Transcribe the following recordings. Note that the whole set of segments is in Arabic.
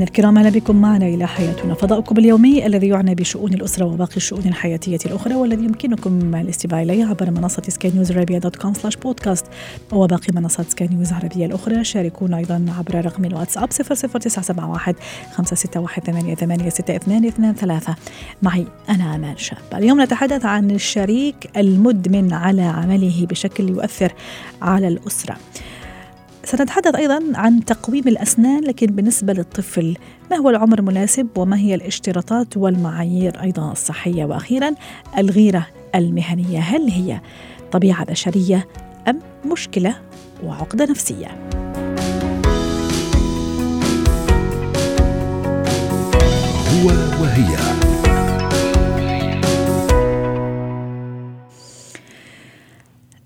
مستمعينا الكرام أهلا بكم معنا إلى حياتنا. فضاؤكم اليومي الذي يعنى بشؤون الأسرة وباقي الشؤون الحياتية الأخرى والذي يمكنكم الاستماع إليه عبر منصة سكاي نيوز dot com slash بودكاست وباقي منصات سكاي نيوز العربيه الأخرى. شاركونا أيضا عبر رقم الواتساب 00971 561 886223 معي أنا أمان شاب. اليوم نتحدث عن الشريك المدمن على عمله بشكل يؤثر على الأسرة. سنتحدث أيضا عن تقويم الأسنان لكن بالنسبة للطفل ما هو العمر المناسب وما هي الاشتراطات والمعايير أيضا الصحية؟ وأخيرا الغيرة المهنية هل هي طبيعة بشرية أم مشكلة وعقدة نفسية؟ هو وهي.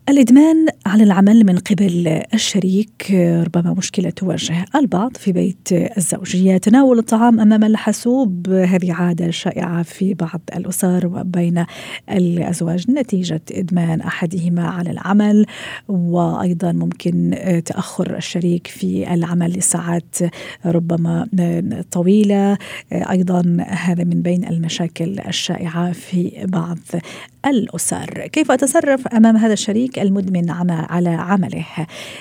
الإدمان على العمل من قبل الشريك ربما مشكلة تواجه البعض في بيت الزوجية. تناول الطعام أمام الحاسوب هذه عادة شائعة في بعض الأسر وبين الأزواج نتيجة إدمان أحدهما على العمل. وأيضا ممكن تأخر الشريك في العمل لساعات ربما طويلة. أيضا هذا من بين المشاكل الشائعة في بعض الأسر. كيف أتصرف أمام هذا الشريك المدمن على عمله؟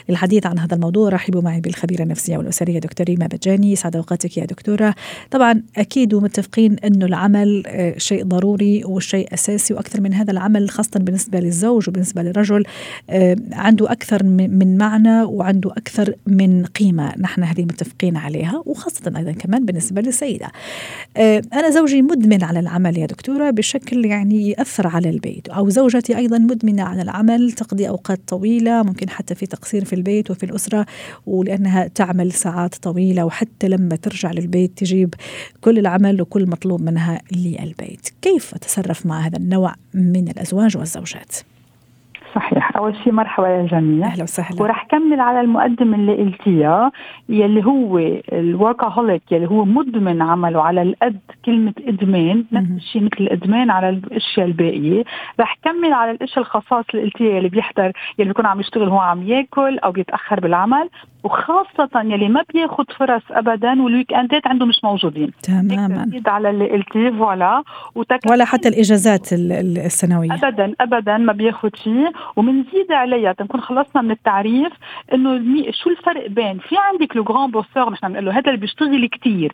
للحديث عن هذا الموضوع رحبوا معي بالخبيرة النفسية والأسرية دكتور ريما بجاني سعد أوقاتك يا دكتورة. طبعا أكيد متفقين أنه العمل شيء ضروري وشيء أساسي وأكثر من هذا العمل خاصة بالنسبة للزوج وبالنسبة للرجل عنده أكثر من معنى وعنده أكثر من قيمة. نحن هذه متفقين عليها وخاصة أيضا كمان بالنسبة للسيدة. أنا زوجي مدمن على العمل يا دكتورة بشكل يعني يأثر على البيت أو زوجتي أيضا مدمنة على العمل تقضي أوقات طويلة ممكن حتى في تقصير في البيت وفي الأسرة ولأنها تعمل ساعات طويلة وحتى لما ترجع للبيت تجيب كل العمل وكل مطلوب منها للبيت كيف أتصرف مع هذا النوع من الأزواج والزوجات؟ صحيح. أول شيء مرحبا يا جميع. أهلا وسهلا. ورح كمل على المقدمه اللي قلتيها يلي هو الوركهوليك يلي هو مدمن عمله على القد كلمة إدمان نفس الشيء مثل الإدمان على الأشياء الباقية. رح كمل على الأشياء الخصائص اللي قلتيها يلي بيحضر يلي بيكون عم يشتغل هو عم ياكل أو بيتأخر بالعمل. وخاصة يلي ما بياخد فرص ابدا وال weekend ات عنده مش موجودين. تماما. على اللي قلتيه voilà. ولا حتى الإجازات السنوية. ابدا ابدا ما بياخد شيء. ومنزيد عليها تنكون خلصنا من التعريف إنه شو الفرق بين في عندك le grand bosseur نحن بنقول له هذا اللي بيشتغل كثير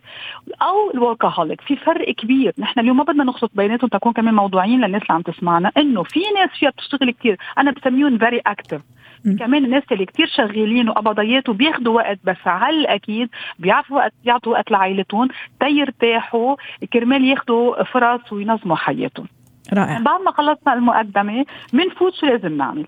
أو ال workaholic في فرق كبير. نحن اليوم ما بدنا نخلط بيناتهم تكون كمان موضوعيين للناس اللي عم تسمعنا إنه في ناس فيها بتشتغل كثير أنا بسميهم very active كمان الناس اللي كتير شغالين وقبضيات وبياخدوا وقت بس على الاكيد بيعرفوا وقت يعطوا وقت لعائلتهم؟ تيرتاحوا كرمال ياخدوا فرص وينظموا حياتهم. رائع. بعد ما خلصنا المقدمة بنفوت شو لازم نعمل؟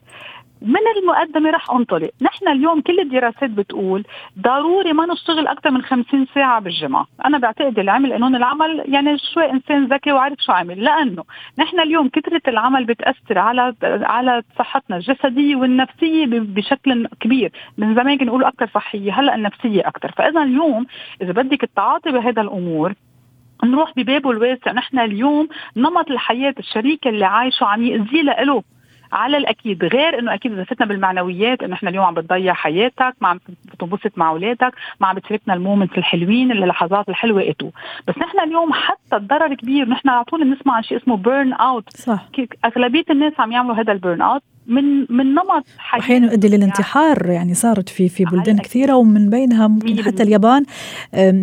من المقدمة رح أنطلق، نحن اليوم كل الدراسات بتقول ضروري ما نشتغل أكثر من 50 ساعة بالجمعة، أنا بعتقد اللي عمل قانون العمل يعني شوي إنسان ذكي وعارف شو عمل، لأنه نحن اليوم كثرة العمل بتأثر على على صحتنا الجسدية والنفسية بشكل كبير، من زمان كنا نقول أكثر صحية، هلأ النفسية أكثر، فإذا اليوم إذا بدك التعاطي بهذا الأمور نروح ببابه الواسع. نحن اليوم نمط الحياة الشريك اللي عايشه عم يأذيه له على الأكيد. غير إنه أكيد إذا فتنا بالمعنويات إنه إحنا اليوم عم بتضيع حياتك ما عم تنبسط مع أولادك ما عم بتشاركنا ال moments الحلوين اللحظات الحلوة et tout. بس نحن اليوم حتى الضرر كبير. نحن على طول بنسمع عن شيء اسمه burn out صح. أغلبية الناس عم يعملوا هذا ال burn out من من نمط حياه أحيانا يؤدي للانتحار. يعني صارت في في بلدان كثيرة ومن بينها ممكن حتى اليابان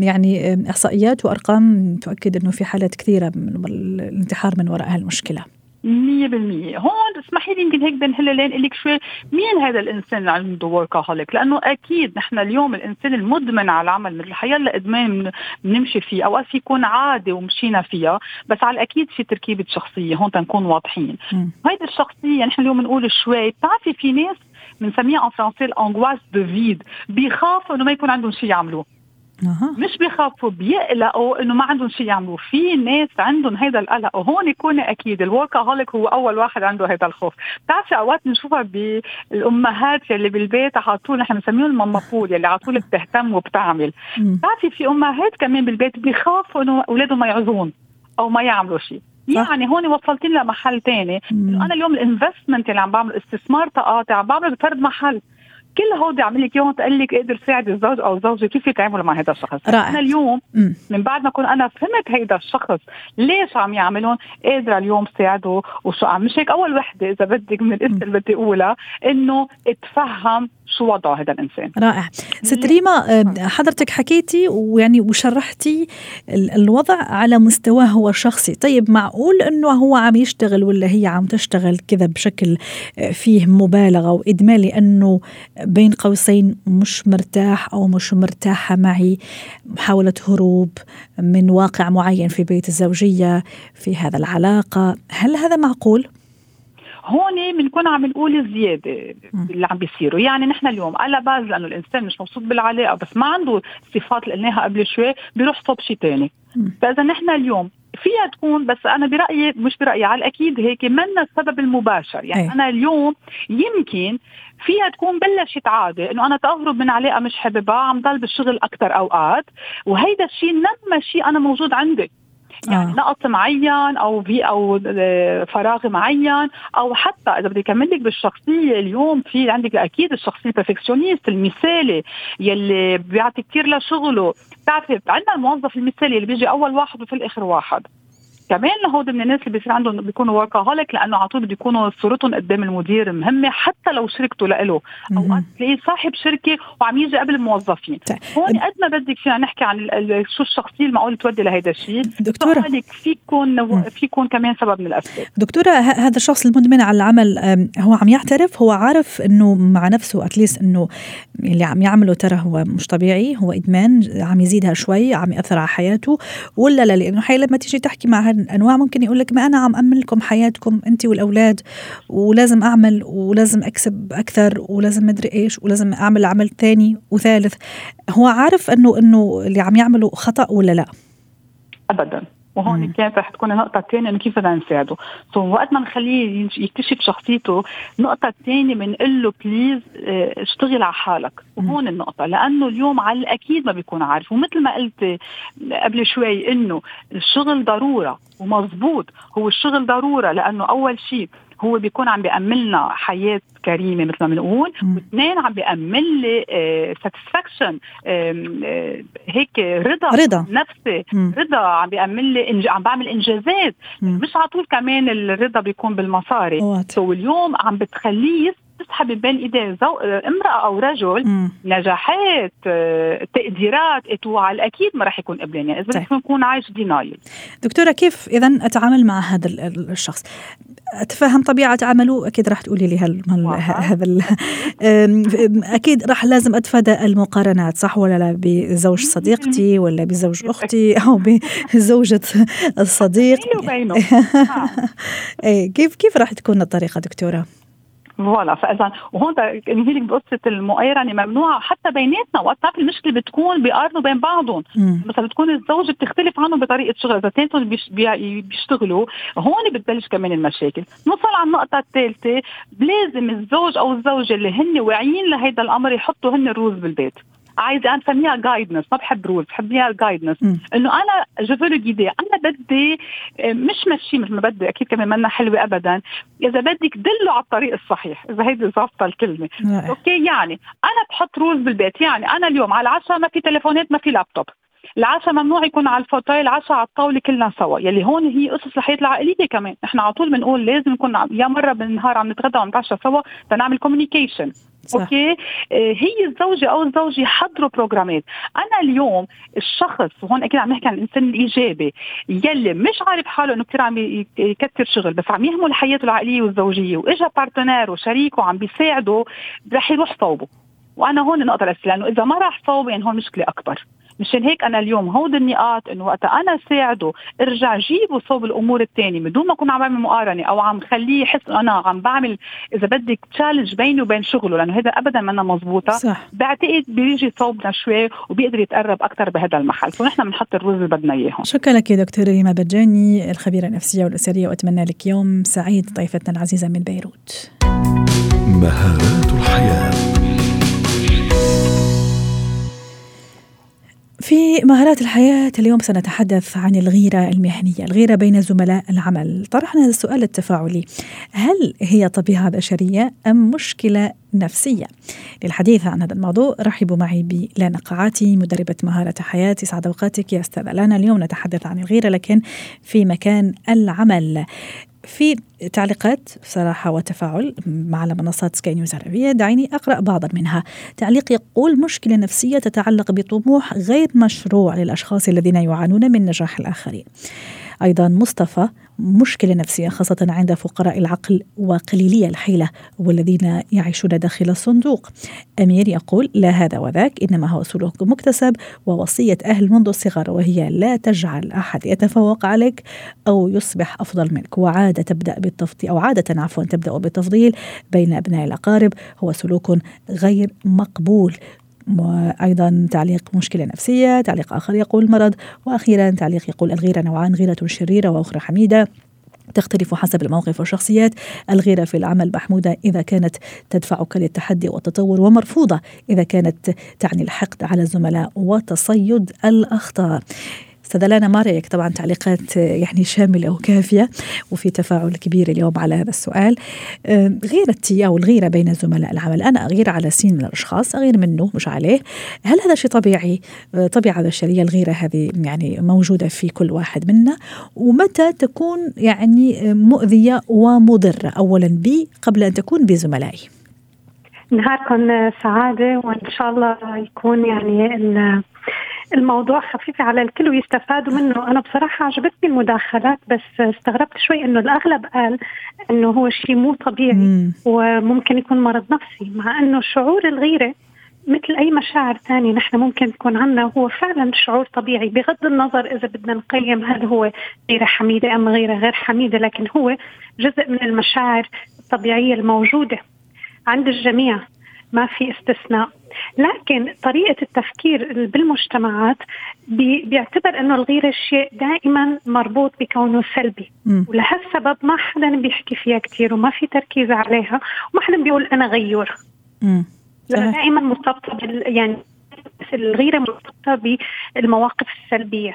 يعني إحصائيات وأرقام تؤكد إنه في حالات كثيرة من الانتحار من وراء هالمشكلة. مية بالمية. هون اسمحي لي يمكن هيك بين هلالين لك شوي. مين هذا الإنسان اللي عنده workaholic لأنه أكيد نحن اليوم الإنسان المدمن على العمل مثل حيلا إدمان بنمشي فيه أوقات يكون عادي ومشينا فيها بس على الأكيد في تركيبة شخصية هون تنكون واضحين. هيدي الشخصية نحن اليوم بنقول شوي بتعرفي في ناس بنسميها en français l'angoisse du vide بيخافوا إنه ما يكون عندهم شيء يعملوه أها. مش بيخافوا بيقلقوا إنه ما عندهم شيء يعملوا في ناس عندهم هيدا القلق وهون كوني أكيد ال workaholic هو أول واحد عنده هيدا الخوف بتعرفي أوقات بنشوفها بالأمهات يلي بالبيت على طول نحن بنسميهم ال maman poule يلي على طول بتهتم وبتعمل. بتعرفي في أمهات كمان بالبيت بيخافوا إنه أولادهم ما يعوزون أو ما يعملوا شيء. يعني هون وصلتني لمحل تاني. انه أنا اليوم الإنفستمنت اللي عم بعمل استثمار تقاطع عم بعمله بفرد محل كل هودي عم لك إياهم تقول لك أقدر ساعد الزوج أو الزوجه كيف يتعاملوا مع هذا الشخص. رائع. أنا اليوم. من بعد ما أكون أنا فهمت هيدا الشخص ليش عم يعملون قادرة اليوم ساعده وشو عم مش هيك أول وحدة إذا بدك من الاسم اللي بدي أقولها إنه اتفهم شو وضعه هذا الإنسان. رائع. ست ريما آه، حضرتك حكيتي ويعني وشرحتي ال- الوضع على مستواه هو الشخصي طيب معقول إنه هو عم يشتغل ولا هي عم تشتغل كذا بشكل آه، فيه مبالغة وإدمان لأنه بين قوسين مش مرتاح أو مش مرتاحة معي محاولة هروب من واقع معين في بيت الزوجية في هذا العلاقة هل هذا معقول؟ هون بنكون عم نقول زيادة. اللي عم بيصيروا يعني نحن اليوم على باز لأنه الإنسان مش مبسوط بالعلاقة بس ما عنده الصفات اللي قلناها قبل شوي بيروح صوب شيء ثاني. فإذا نحن اليوم فيها تكون بس أنا برأيي مش برأيي على الأكيد هيك منا السبب المباشر يعني أي. أنا اليوم يمكن فيها تكون بلشت عادة إنه أنا تهرب من علاقه مش حاببها عم ضل بالشغل أكثر أوقات وهيدا الشيء نما شيء أنا موجود عندي يعني آه. نقص معين أو في أو آه، فراغ معين أو حتى إذا بدي أكمل لك بالشخصية اليوم في عندك أكيد الشخصية البرفكشنست المثالي يلي بيعطي كثير لشغله بتعرفي عندنا الموظف المثالي اللي بيجي أول واحد وفي الآخر واحد كمان لهود من الناس اللي بيصير عندهم بيكونوا وركهوليك لأنه على طول بده يكونوا صورتهم قدام المدير مهمة حتى لو شركته لإله. أوقات. تلاقيه صاحب شركة وعم يجي قبل الموظفين. طيب. هون قد ما بدك فينا نحكي عن شو الشخصية المعقول تودي لهيدا الشيء. دكتورة سؤالك في يكون في يكون كمان سبب من الأسباب. دكتورة ه- هذا الشخص المدمن على العمل هو عم يعترف؟ هو عارف إنه مع نفسه اتليست إنه اللي عم يعمله ترى هو مش طبيعي هو إدمان عم يزيدها شوي عم يأثر على حياته ولا لا؟ لأنه حي لما تيجي تحكي مع هالانواع ممكن يقول لك ما أنا عم امن لكم حياتكم انت والأولاد ولازم أعمل ولازم أكسب أكثر ولازم مدري إيش ولازم أعمل عمل ثاني وثالث. هو عارف إنه إنه اللي عم يعمله خطأ ولا لا؟ ابدا. وهون مم. كانت رح تكون النقطة الثانية إنه كيف بدنا نساعده، so وقت ما نخليه يكتشف شخصيته، النقطة الثانية بنقول له please آه، اشتغل على حالك، وهون النقطة. لأنه اليوم على الأكيد ما بيكون عارف، ومثل ما قلت قبل شوي إنه الشغل ضرورة ومزبوط، هو الشغل ضرورة لأنه أول شيء هو بيكون عم بيأمن لنا حياة كريمة مثل ما بنقول،. واثنين عم بيأمن لي satisfaction هيك رضا رضا. نفسي مم. رضا عم بيعمل لي إنج... عم بعمل إنجازات مم. مش على طول كمان الرضا بيكون بالمصاري. so اليوم عم بتخليه تسحب بين إيديه زو... امرأة أو رجل مم. نجاحات آه، تقديرات et tout على الأكيد ما راح يكون قبلان يعني إذا طيب. يكون عايش denial دكتورة كيف إذا أتعامل مع هذا ال- ال- الشخص أتفهم طبيعة عمله أكيد راح تقولي لي واضح. هذا أكيد راح لازم أتفادى المقارنات صح ولا لا بزوج صديقتي ولا بزوج أختي أو بزوجة الصديق آه. إيه، كيف كيف راح تكون الطريقة دكتورة؟ voilà فإذا وهون انهي لك بقصه المقارنه ممنوعة حتى بيناتنا. وقت المشكلة بتكون بيقارنوا بين بعضهم. مثلا بتكون الزوجة بتختلف عنه بطريقة شغل. إذا اثنيناتهم بيش- بي- بيشتغلوا هون بتبلش كمان المشاكل. نوصل على النقطة الثالثة. لازم الزوج أو الزوجة اللي هن واعيين لهيدا الأمر يحطوا هن ال rules بالبيت. عايزة أنا بسميها guidance ما بحب rules بحبيها guidance مم. إنه أنا je voudrais guider أنا بدي مش مشي مثل ما بدي أكيد كمان منا حلوة ابدا. إذا بدك دله على الطريق الصحيح إذا هيدي ظابطة الكلمة. رائع. okay يعني أنا بحط rules بالبيت. يعني أنا اليوم على العشاء ما في تليفونات ما في لابتوب العشاء ممنوع يكون على ال fauteuil العشاء على الطاولة كلنا سوا. يلي هون هي قصص الحياة العائلية كمان. نحن على طول بنقول لازم نكون يا مرة بالنهار عم نتغدى وعم نتعشى سوا تنعمل communication صح. okay؟ آه، هي الزوجة أو الزوج يحضروا بروجرامات. أنا اليوم الشخص وهون أكيد عم نحكي عن الإنسان الإيجابي يلي مش عارف حاله إنه كثير عم يكثر شغل بس عم يهمل حياته العائلية والزوجية وإجا partner وشريكه عم بيساعده رح يروح صوبه. وأنا هون الاساسيه لأنه إذا ما راح صوب يعني هون مشكلة أكبر. مشان هيك أنا اليوم هود النقاط إنه وقت أنا ساعده ارجع جيبه صوب الأمور الثانية بدون ما أكون عم بعمل مقارنة أو عم خليه يحس إنه أنا عم بعمل إذا بدك تشالنج بيني وبين شغله لأنه هذا ابدا ما مضبوطه صح. بعتقد بيجي صوبنا شوي وبيقدر يتقرب أكثر بهذا المحل. فنحن بنحط الرز اللي بدنا اياه شكرا لك دكتوره ريما بجاني الخبيرة النفسية والأسرية وأتمنى لك يوم سعيد ضيفتنا العزيزة من بيروت. مهارات الحياة. في مهارات الحياة اليوم سنتحدث عن الغيرة المهنية الغيرة بين زملاء العمل. طرحنا هذا السؤال التفاعلي هل هي طبيعة بشرية أم مشكلة نفسية؟ للحديث عن هذا الموضوع رحبوا معي بلانا قاعاتي مدربة مهارة حياة. سعد أوقاتك يا أستاذة لانا. اليوم نتحدث عن الغيرة لكن في مكان العمل. في تعليقات صراحة وتفاعل على منصات سكاي نيوز عربية دعيني أقرأ بعضا منها. تعليق يقول مشكلة نفسية تتعلق بطموح غير مشروع للأشخاص الذين يعانون من نجاح الآخرين. أيضا مصطفى مشكلة نفسية خاصة عند فقراء العقل وقليلي الحيلة والذين يعيشون داخل الصندوق. أمير يقول لا هذا وذاك إنما هو سلوك مكتسب ووصية أهل منذ الصغر وهي لا تجعل أحد يتفوق عليك أو يصبح أفضل منك. وعادة تبدأ بالتفضيل أو عادة عفوا تبدأ بالتفضيل بين أبناء الأقارب. هو سلوك غير مقبول. وأيضا تعليق مشكلة نفسية تعليق آخر يقول مرض وأخيرا تعليق يقول الغيرة نوعان غيرة شريرة وأخرى حميدة. تختلف حسب الموقف والشخصيات. الغيرة في العمل محمودة إذا كانت تدفعك للتحدي والتطور ومرفوضة إذا كانت تعني الحقد على الزملاء وتصيد الأخطاء. أستاذ ما رأيك طبعا تعليقات يعني شاملة وكافية وفي تفاعل كبير اليوم على هذا السؤال. غيرتي أو الغيرة بين زملاء العمل. أنا أغير على سين من الأشخاص أغير منه مش عليه. هل هذا شيء طبيعي؟ طبيعة بشرية الغيرة هذه يعني موجودة في كل واحد منا. ومتى تكون يعني مؤذية ومضرة؟ اولا بي قبل أن تكون بزملائي. نهاركم سعادة وإن شاء الله يكون يعني الموضوع خفيف على الكل ويستفادوا منه. أنا بصراحة عجبتني المداخلات بس استغربت شوي إنه الأغلب قال إنه هو شيء مو طبيعي مم. وممكن يكون مرض نفسي مع إنه شعور الغيرة مثل أي مشاعر ثانية نحن ممكن تكون عنا هو فعلا شعور طبيعي. بغض النظر إذا بدنا نقيم هل هو غيرة حميدة أم غيرة غير حميدة لكن هو جزء من المشاعر الطبيعية الموجودة عند الجميع. ما في استثناء. لكن طريقة التفكير بالمجتمعات بيعتبر أنه الغيرة شيء دائما مربوط بكونه سلبي. م. ولهالسبب ما حدا بيحكي فيها كثير وما في تركيز عليها وما حدا بيقول أنا غيور. دائما مرتبطة يعني الغيرة مرتبطة بالمواقف السلبية.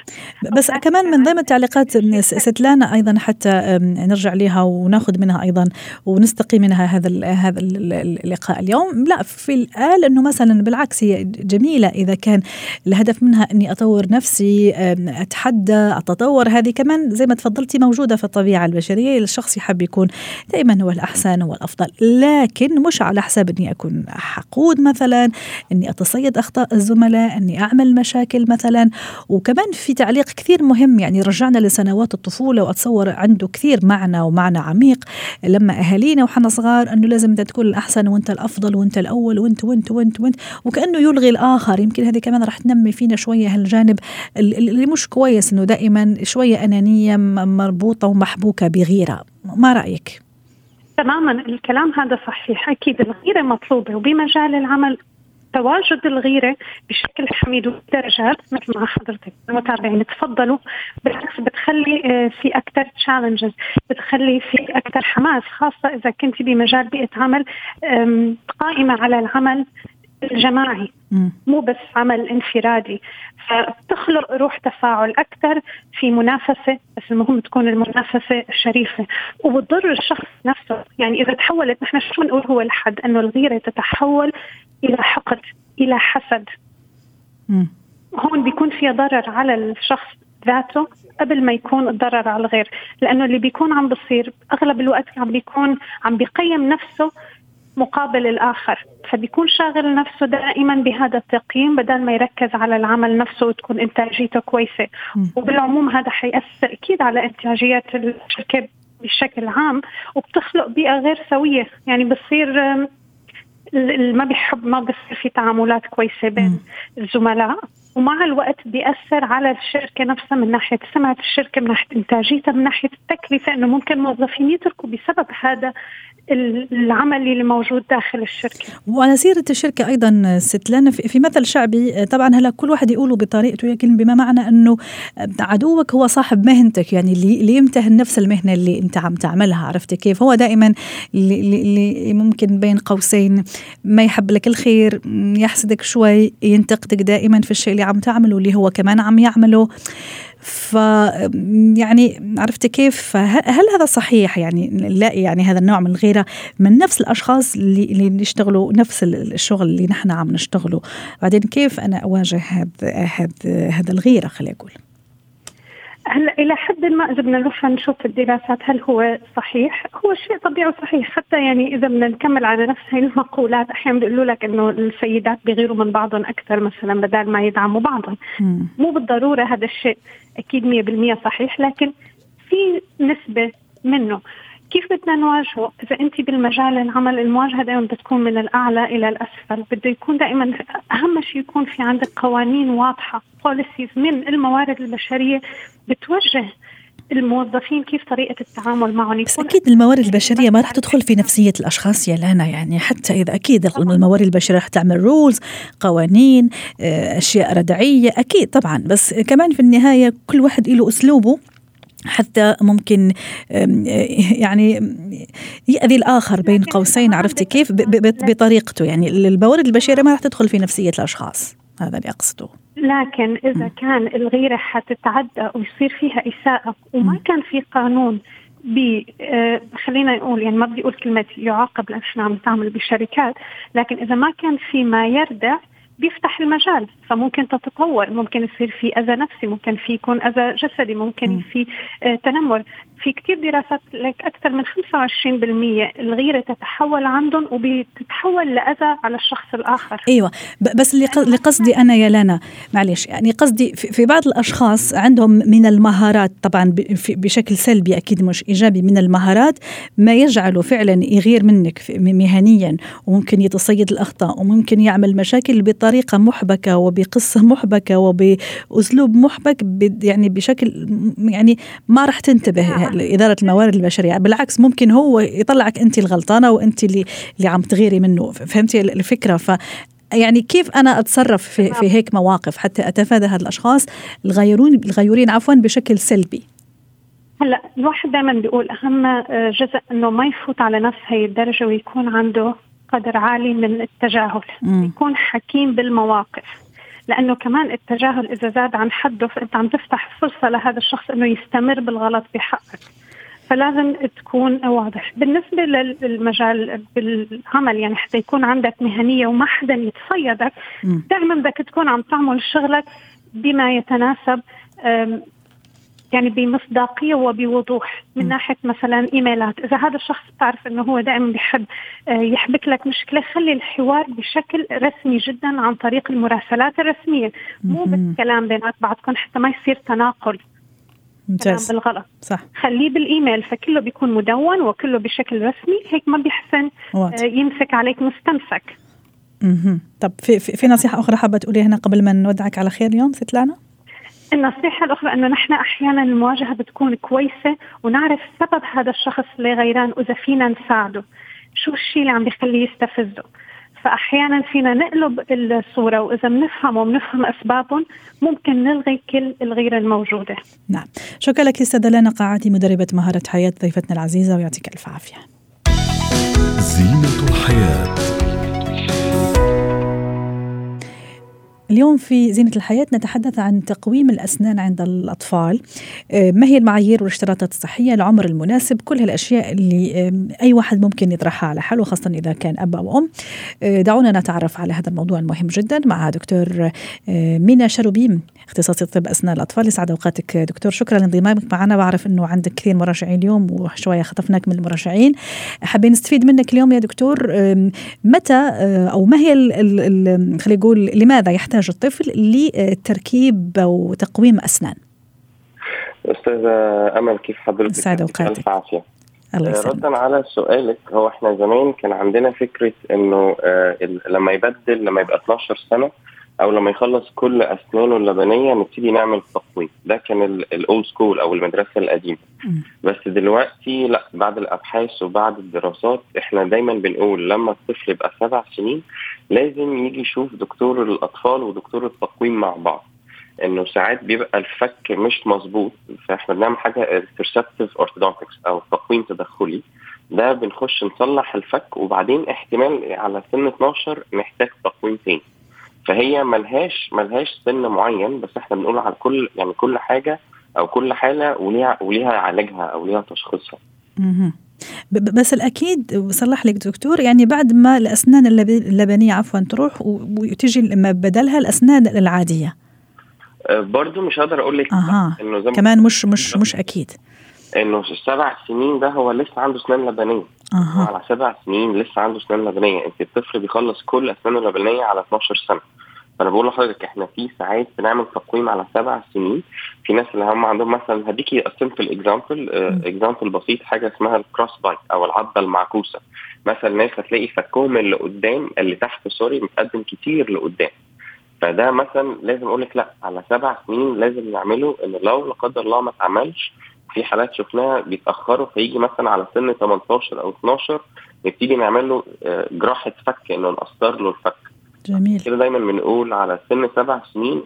بس كمان من ضمن التعليقات ستلانا أيضا حتى نرجع لها وناخذ منها أيضا ونستقي منها هذا هذا اللقاء اليوم. لا في قال انه مثلا بالعكس هي جميلة. إذا كان الهدف منها أني أطور نفسي أتحدى أتطور هذه كمان زي ما تفضلتي موجودة في الطبيعة البشرية. الشخص يحب يكون دائما هو الأحسن هو الافضل لكن مش على حساب أني أكون حقود مثلا أني أتصيد أخطاء الزملاء أني أعمل مشاكل مثلا. وكمان في تعليق كثير مهم يعني رجعنا لسنوات الطفولة وأتصور عنده كثير معنى ومعنى عميق. لما أهالينا وحنا صغار أنه لازم انت تكون الأحسن وأنت الأفضل وأنت الأول وأنت وأنت وأنت وأنت. وكأنه يلغي الآخر. يمكن هذه كمان راح تنمي فينا شوية هالجانب اللي مش كويس إنه دائما شوية أنانية مربوطة ومحبوكة بغيره ما رأيك؟ تماما. الكلام هذا صحيح. أكيد الغيرة مطلوبة وبمجال العمل تواجد الغيرة بشكل حميد ودرجات مثل ما حضرتك المتابعين تفضلوا. بالعكس بتخلي آه، في أكثر تشالنجز بتخلي في أكثر حماس خاصة إذا كنت بمجال بيئة عمل قائمة على العمل الجماعي. مو بس عمل انفرادي. فبتخلق روح تفاعل أكثر في منافسة بس المهم تكون المنافسة شريفة. وبتضر الشخص نفسه. يعني إذا تحولت نحن شو بنقول هو الحد؟ إنه الغيرة تتحول إلى حقد إلى حسد. م. هون بيكون في ضرر على الشخص ذاته قبل ما يكون الضرر على الغير. لأنه اللي بيكون عم بصير أغلب الوقت عم بيكون عم بيقيم نفسه مقابل الآخر. فبيكون شاغل نفسه دائما بهذا التقييم بدل ما يركز على العمل نفسه وتكون إنتاجيته كويسة. وبالعموم هذا حيأثر أكيد على إنتاجية الشركة بشكل عام وبتخلق بيئة غير سوية. يعني بصير ما بيحب ما بصير في تعاملات كويسة بين الزملاء. ومع الوقت بيأثر على الشركة نفسها من ناحية سمعة الشركة من ناحية إنتاجيتها من ناحية التكلفة إنه ممكن موظفين يتركوا بسبب هذا العمل اللي موجود داخل الشركة. وعلى سيرة الشركة أيضا ست لنا في مثل شعبي طبعا هلا كل واحد يقوله بطريقته لكن بما معنى إنه عدوك هو صاحب مهنتك يعني اللي يمتهن نفس المهنة اللي أنت عم تعملها عرفت كيف؟ هو دائما اللي, اللي ممكن بين قوسين ما يحب لك الخير يحسدك شوي ينتقدك دائما في الشيء اللي عم تعمله اللي هو كمان عم يعمله. ف يعني عرفت كيف؟ هل هذا صحيح؟ يعني نلاقي يعني هذا النوع من الغيرة من نفس الأشخاص اللي اللي يشتغلوا نفس الشغل اللي نحن عم نشتغله. بعدين كيف أنا أواجه هذا هذا الغيرة؟ خلينا أقول. هلا إلى حد ما إذا بدنا نروح نشوف الدراسات هل هو صحيح؟ هو شيء طبيعي وصحيح حتى يعني إذا بدنا نكمل على نفس هاي المقولات أحيانا بيقولوا لك إنه السيدات بيغيروا من بعضهم أكثر مثلا بدل ما يدعموا بعضهم. مو بالضرورة هذا الشيء أكيد 100% صحيح لكن في نسبة منه كيف بدنا نواجهه؟ إذا أنت بالمجال العمل المواجهة دائما بتكون من الأعلى إلى الأسفل، بده يكون دائما أهم شيء يكون في عندك قوانين واضحة، policies من الموارد البشرية بتوجه الموظفين كيف طريقة التعامل معهم. بس أكيد الموارد البشرية ما رح تدخل في نفسية الأشخاص يا لانا يعني حتى إذا أكيد الموارد البشرية رح تعمل rules قوانين آه، أشياء ردعية أكيد طبعا. بس كمان في النهاية كل واحد له أسلوبه. حتى ممكن يعني يأذي الآخر بين قوسين عرفت كيف؟ بطريقته يعني الموارد البشرية ما رح تدخل في نفسية الأشخاص هذا اللي أقصده. لكن إذا كان الغيرة حتتعدى ويصير فيها إساءة وما كان في قانون ب آه خلينا نقول يعني ما بدي أقول كلمة يعاقب لأن إحنا عم نتعامل بشركات لكن إذا ما كان في ما يردع بيفتح المجال فممكن تتطور ممكن يصير في أذى نفسي ممكن في يكون أذى جسدي ممكن في آه تنمر. في كثير دراسات لك أكثر من 25% الغيرة تتحول عندهم وبتتحول لأذى على الشخص الآخر. أيوه. بس اللي قصدي أنا يا لانا معلش يعني قصدي في بعض الأشخاص عندهم من المهارات طبعا بشكل سلبي أكيد مش إيجابي من المهارات ما يجعله فعلا يغير منك مهنيا وممكن يتصيد الأخطاء وممكن يعمل مشاكل بطريقة محبكة وبقصة محبكة وبأسلوب محبك يعني بشكل يعني ما راح تنتبه. لإدارة الموارد البشرية. بالعكس ممكن هو يطلعك أنت الغلطانة وأنت اللي اللي عم تغيري منه. فهمتي الفكرة؟ ف يعني كيف أنا أتصرف في, في هيك مواقف حتى أتفادى هذا الأشخاص الغيرون الغيورين عفوا بشكل سلبي؟ هلأ الواحد دائما بيقول أهم جزء إنه ما يفوت على نفس هي الدرجة ويكون عنده قدر عالي من التجاهل. م. يكون حكيم بالمواقف. لأنه كمان التجاهل إذا زاد عن حده فأنت عم تفتح فرصة لهذا الشخص إنه يستمر بالغلط بحقك. فلازم تكون واضح. بالنسبة للمجال بالعمل يعني حتى يكون عندك مهنية وما حدا يتصيدك دائما بدك تكون عم تعمل شغلك بما يتناسب يعني بمصداقية وبوضوح من ناحية مثلا إيميلات. إذا هذا الشخص تعرف أنه هو دائما بيحب آه، يحبك لك مشكلة خلي الحوار بشكل رسمي جدا عن طريق المراسلات الرسمية. مو بس كلام بينات بعضكم حتى ما يصير تناقل. ممتاز. بالغلط. صح. خليه بالإيميل فكله بيكون مدون وكله بشكل رسمي. هيك ما بيحسن واضح. آه، يمسك عليك مستمسك أها طب في, في, في نصيحة أخرى حابة تقوليها هنا قبل ما نودعك على خير اليوم ست لأنا؟ النصيحة الأخرى أنه نحن أحيانا المواجهة بتكون كويسة ونعرف سبب هذا الشخص اللي غيران وإذا فينا نساعده. شو الشيء اللي عم بيخليه يستفزه؟ فأحيانا فينا نقلب الصورة وإذا بنفهم وبنفهم أسبابهم ممكن نلغي كل الغيرة الموجودة. نعم. شكرا لك أستاذة لنا قاعدي مدربة مهارة حياة ضيفتنا العزيزة ويعطيك ألف عافية. زينة الحياة. اليوم في زينة الحياة نتحدث عن تقويم الأسنان عند الأطفال. آه، ما هي المعايير والاشتراطات الصحية؟ العمر المناسب؟ كل هالأشياء اللي أي واحد ممكن يطرحها على حاله خاصة إذا كان أب أو أم. آه، دعونا نتعرف على هذا الموضوع المهم جدا مع دكتور آه، مينا شروبيم اختصاصي طب أسنان الأطفال. يسعد أوقاتك دكتور. شكرا لانضمامك معنا. بعرف أنه عندك كثير مراجعين اليوم وشوية خطفناك من المراجعين. حابين نستفيد منك اليوم يا دكتور. متى أو ما هي خلينا نقول لماذا يحتاج يحتاج الطفل لتركيب أو تقويم أسنان. أستاذة أمل كيف حضرتك؟ سعد أوقاتك ألف عافية. الله آه، ردا على سؤالك هو إحنا زمان كان عندنا فكرة إنه آه لما يبدل لما يبقى 12 سنة أو لما يخلص كل أسنانه اللبنية نبتدي نعمل تقويم. ده كان الاولد سكول أو المدرسة القديمة. بس دلوقتي لأ بعد الأبحاث وبعد الدراسات إحنا دايما بنقول لما الطفل يبقى سبع سنين لازم يجي يشوف دكتور الأطفال ودكتور التقويم مع بعض. إنه ساعات بيبقى الفك مش مظبوط فإحنا بنعمل حاجة interceptive orthodontics أو تقويم تدخلي. ده بنخش نصلح الفك وبعدين احتمال على سن 12 نحتاج تقويم تاني. فهي ملهاش ملهاش سن معين بس إحنا بنقول على كل يعني كل حاجة أو كل حالة وليها وليها علاجها أو ليها تشخيصها. بس الأكيد صلح لك دكتور يعني بعد ما الأسنان اللب- اللبنية عفوا تروح وتجي ما بدلها الأسنان العادية. أه، برضو مش هقدر أقول لك أها. إنه زي كمان مش مش مش أكيد. إنه السبع سنين ده هو لسه عنده أسنان لبنية. أها. على سبع سنين لسه عنده أسنان لبنيه أنت الطفل بيخلص كل اسنانه اللبنيه على 12 سنة. فأنا بقول لحضرتك إحنا في ساعات بنعمل تقويم على سبع سنين. في ناس اللي هم عندهم مثلا هديكي simple example example بسيط حاجة اسمها ال cross bite أو العضة المعكوسة. مثلا ناس هتلاقي فكهم اللي قدام اللي تحت sorry متقدم كتير لقدام. فده مثلا لازم أقول لك لأ على سبع سنين لازم نعمله إن لو لا قدر الله ما اتعملش في حالات شفناها بيتأخروا فيجي مثلا على سن 18 أو 12 نبتدي نعمل له آه، جراحة فك إنه نقصر له الفك. جميل. كده دايما بنقول على سن سبع سنين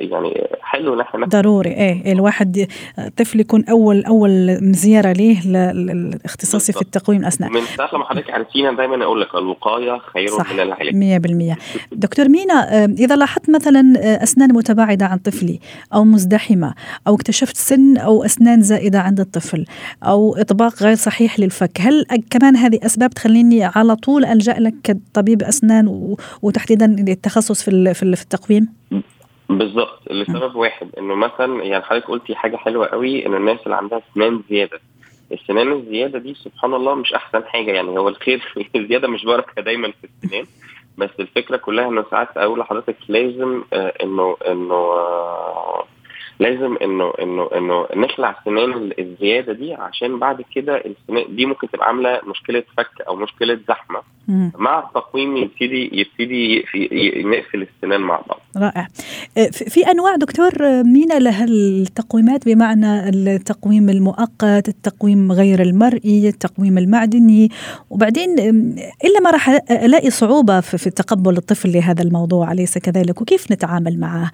يعني حلو إن إحنا ضروري. إيه الواحد الطفل يكون اول أول زيارة ليه للاختصاصي في. التقويم الأسنان. من ساعة لما حضرتك عرفتينا دايما أقول لك الوقاية خير من العلاج. 100% دكتور مينا آه، إذا لاحظت مثلا آه، أسنان متباعدة عن طفلي أو مزدحمة أو اكتشفت سن أو أسنان زائدة عند الطفل أو إطباق غير صحيح للفك هل كمان هذه أسباب تخليني على طول ألجأ لك كطبيب أسنان و- وتحديدا التخصص في في ال- في التقويم؟ بالظبط. لسبب واحد إنه مثلا يعني حضرتك قلتي حاجة حلوة قوي إن الناس اللي عندها اسنان زيادة. السنان الزيادة دي سبحان الله مش أحسن حاجة يعني هو الخير الزيادة مش بركة دايما في السنان. بس الفكرة كلها إنه ساعات أقول لحضرتك لازم آه، إنه إنه آه، لازم إنه إنه إنه نخلع السنان ال- الزيادة دي عشان بعد كده السنان دي ممكن تبقى عاملة مشكلة فك أو مشكلة زحمة. مع التقويم يبتدي يبتدي نقفل السنان مع بعض. رائع. آه، في أنواع دكتور آه، مينا لها التقويمات بمعنى التقويم المؤقت التقويم غير المرئي التقويم المعدني. وبعدين إلا ما راح ألاقي صعوبة في في تقبل الطفل لهذا الموضوع أليس كذلك؟ وكيف نتعامل معه؟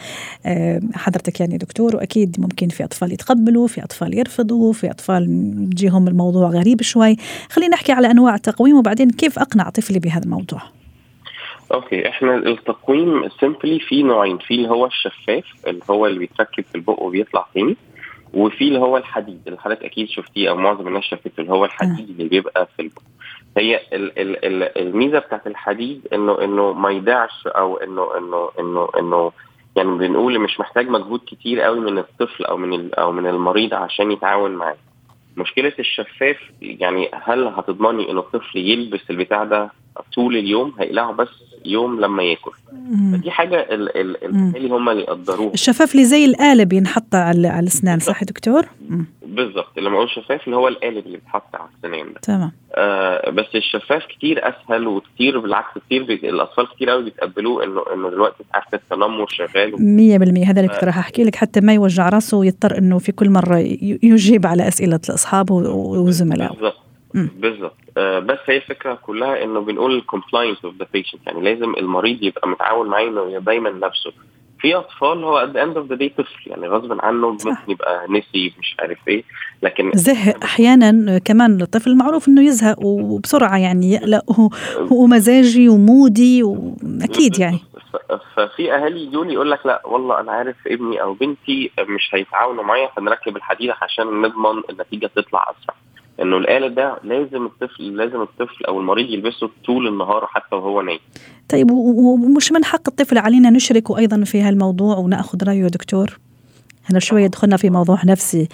آه، حضرتك يعني دكتور وأكيد ممكن في أطفال يتقبلوا في أطفال يرفضوا في أطفال يجيهم الموضوع غريب شوي. خلينا نحكي على أنواع التقويم وبعدين كيف اقنع طفلي بهذا الموضوع؟ okay إحنا التقويم simply في نوعين في اللي هو الشفاف اللي هو اللي بيتركب في البق وبيطلع تاني وفي اللي هو الحديد. اللي حضرتك أكيد شفتيه أو معظم الناس شافته اللي هو الحديد اللي بيبقى في البق. هي ال ال ال الميزة بتاعت الحديد إنه إنه ما يضيعش أو إنه إنه إنه إنه يعني بنقول مش محتاج مجهود كتير قوي من الطفل أو من أو من المريض عشان يتعاون معاه. مشكلة الشفاف يعني هل هتضمني إن الطفل يلبس البتاع ده طول اليوم؟ هيقلعه بس يوم لما ياكل. مم. دي حاجة ال- ال- الاهالي هم اللي يقدروها. الشفاف اللي زي القالب ينحط على على الأسنان صح يا دكتور؟ بالظبط. لما أقول شفاف اللي هو القالب اللي بيتحط على السنان ده. تمام. آه بس الشفاف كتير أسهل وكتير بالعكس كتير بي... الأطفال كتير قوي بيتقبلوه إنه إنه دلوقتي عارفه التنمر شغال. مية بالمية. هذا اللي كنت راح أحكي لك. حتى ما يوجع راسه ويضطر أنه في كل مرة ي- يجيب على أسئلة أصحابه و- وزملائه بالظبط. بالظبط. آه بس هي الفكرة كلها إنه بنقول compliance of the patient. يعني لازم المريض يبقى متعاون معاه إنه دايما نفسه. في أطفال هو at the end of the day طفل يعني غصب عنه. ممكن يبقى نسي مش عارف إيه. لكن زهق أحيانا كمان الطفل معروف أنه يزهق وبسرعة يعني يقلق ومزاجي ومودي وأكيد يعني. ففي أهالي يجون يقول لك لا والله أنا عارف ابني أو بنتي مش هيتعاونوا معايا فنركب الحديده عشان نضمن النتيجة تطلع أسرع. إنه الاله ده لازم الطفل لازم الطفل أو المريض يلبسه طول النهار حتى وهو نايم. طيب ومش من حق الطفل علينا نشركه أيضا في هالموضوع ونأخذ رأيه يا دكتور؟ هنا شوية دخلنا في موضوع نفسي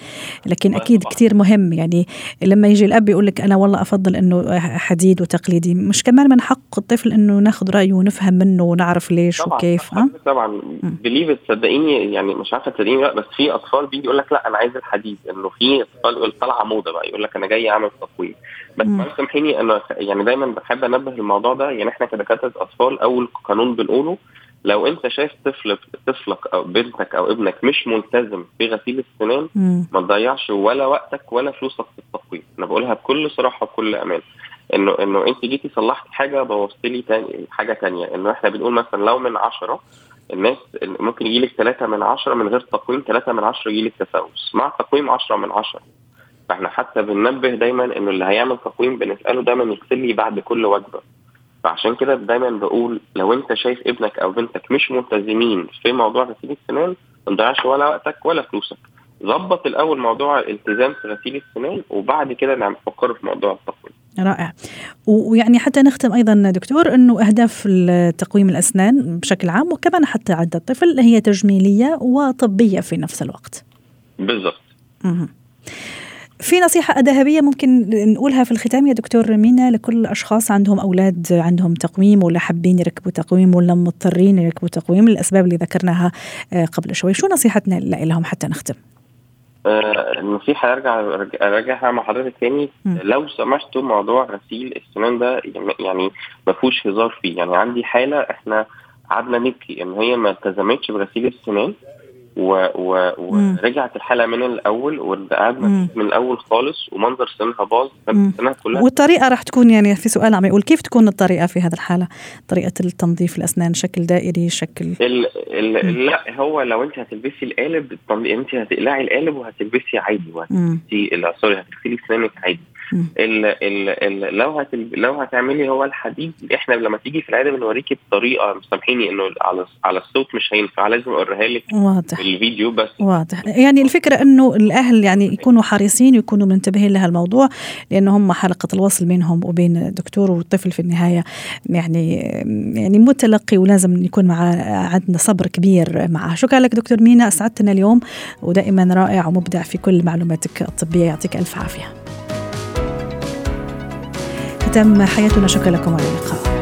لكن طبعاً. أكيد كتير مهم. يعني لما يجي الأب يقول لك أنا والله أفضل أنه حديد وتقليدي مش كمان من حق الطفل أنه ناخذ رأيه ونفهم منه ونعرف ليش طبعا وكيف ها؟ طبعا. بليف تصدقيني يعني مش عارفة تصدقيني لأ بس في أطفال بيجي يقول لك لأ أنا عايز الحديد. إنه في أطفال يقول طالعه موضة بقى يقول لك أنا جاي أعمل تقويم. بس. معلش سامحيني أنا يعني دايما بحب أنبه الموضوع ده. يعني إحنا كدكاترة أطفال أول قانون بنقوله لو انت شايف طفل طفلك أو بنتك أو ابنك مش ملتزم بغسيل السنان مم. ما تضيعش ولا وقتك ولا فلوسك في التقويم. أنا بقولها بكل صراحة وبكل أمان. انه إنه انت جيتي صلحتي حاجة بوظت لي تاني حاجة تانية. إنه إحنا بنقول مثلا لو من عشرة الناس ممكن يجي لك ثلاثة من عشرة من غير تقويم ثلاثة من عشرة يجي لك تفاوز مع تقويم عشرة من عشرة. فإحنا حتى بننبه دايما إنه اللي هيعمل تقويم بنسأله دايما يغسل لي بعد كل وجبة. فعشان كده دايما بقول لو انت شايف ابنك أو بنتك مش ملتزمين في موضوع غسيل السنان ما تضيعش ولا وقتك ولا فلوسك ظبط الأول موضوع الالتزام في غسيل السنان وبعد كده نعم فكر في موضوع التقويم رائع ويعني حتى نختم أيضا دكتور إنه أهداف تقويم الأسنان بشكل عام وكمان حتى عند الطفل هي تجميلية وطبية في نفس الوقت. بالظبط مهم. في نصيحة ذهبية ممكن نقولها في الختام يا دكتور مينا لكل الأشخاص عندهم أولاد عندهم تقويم ولا حابين يركبوا تقويم ولا مضطرين يركبوا تقويم للأسباب اللي ذكرناها آه، قبل شوي. شو نصيحتنا لهم حتى نختم؟ آه، النصيحة أرجع- أراجعها مع حضرتك تاني. لو سمحتوا موضوع غسيل السنان ده يعني ما فيهوش هزار فيه. يعني عندي حالة إحنا قعدنا نبكي إن هي ما التزمتش بغسيل السنان و... و... ورجعت الحالة من وقعدنا مم. من الأول خالص ومنظر سنها باظ. سنها كلها والطريقة راح تكون يعني في سؤال عم يقول كيف تكون الطريقة في هذه الحالة طريقة التنظيف الأسنان شكل دائري شكل ال... ال... لا هو لو انت هتلبسي القالب طب انت هتقلعي القالب وهتلبسي عادي. وهتلبسي سوري هتغسلي اسنانك عادي. ال ال ال لو هتل لو هتعملي هو الحديد إحنا لما تيجي في العياده بنوريكي بطريقه سامحيني إنه على على الصوت مش هينفع لازم أوريها لك واضح. بالفيديو بس. واضح. يعني الفكرة أنه الأهل يعني يكونوا حريصين ويكونوا منتبهين لهالموضوع لأنه هم حلقة الوصل بينهم وبين الدكتور والطفل في النهاية يعني يعني متلقي ولازم يكون مع عندنا صبر كبير معه. شكرا لك دكتور مينا أسعدتنا اليوم ودائما رائع ومبدع في كل معلوماتك الطبية يعطيك ألف عافية. ختم حياتنا. شكرا لكم على اللقاء.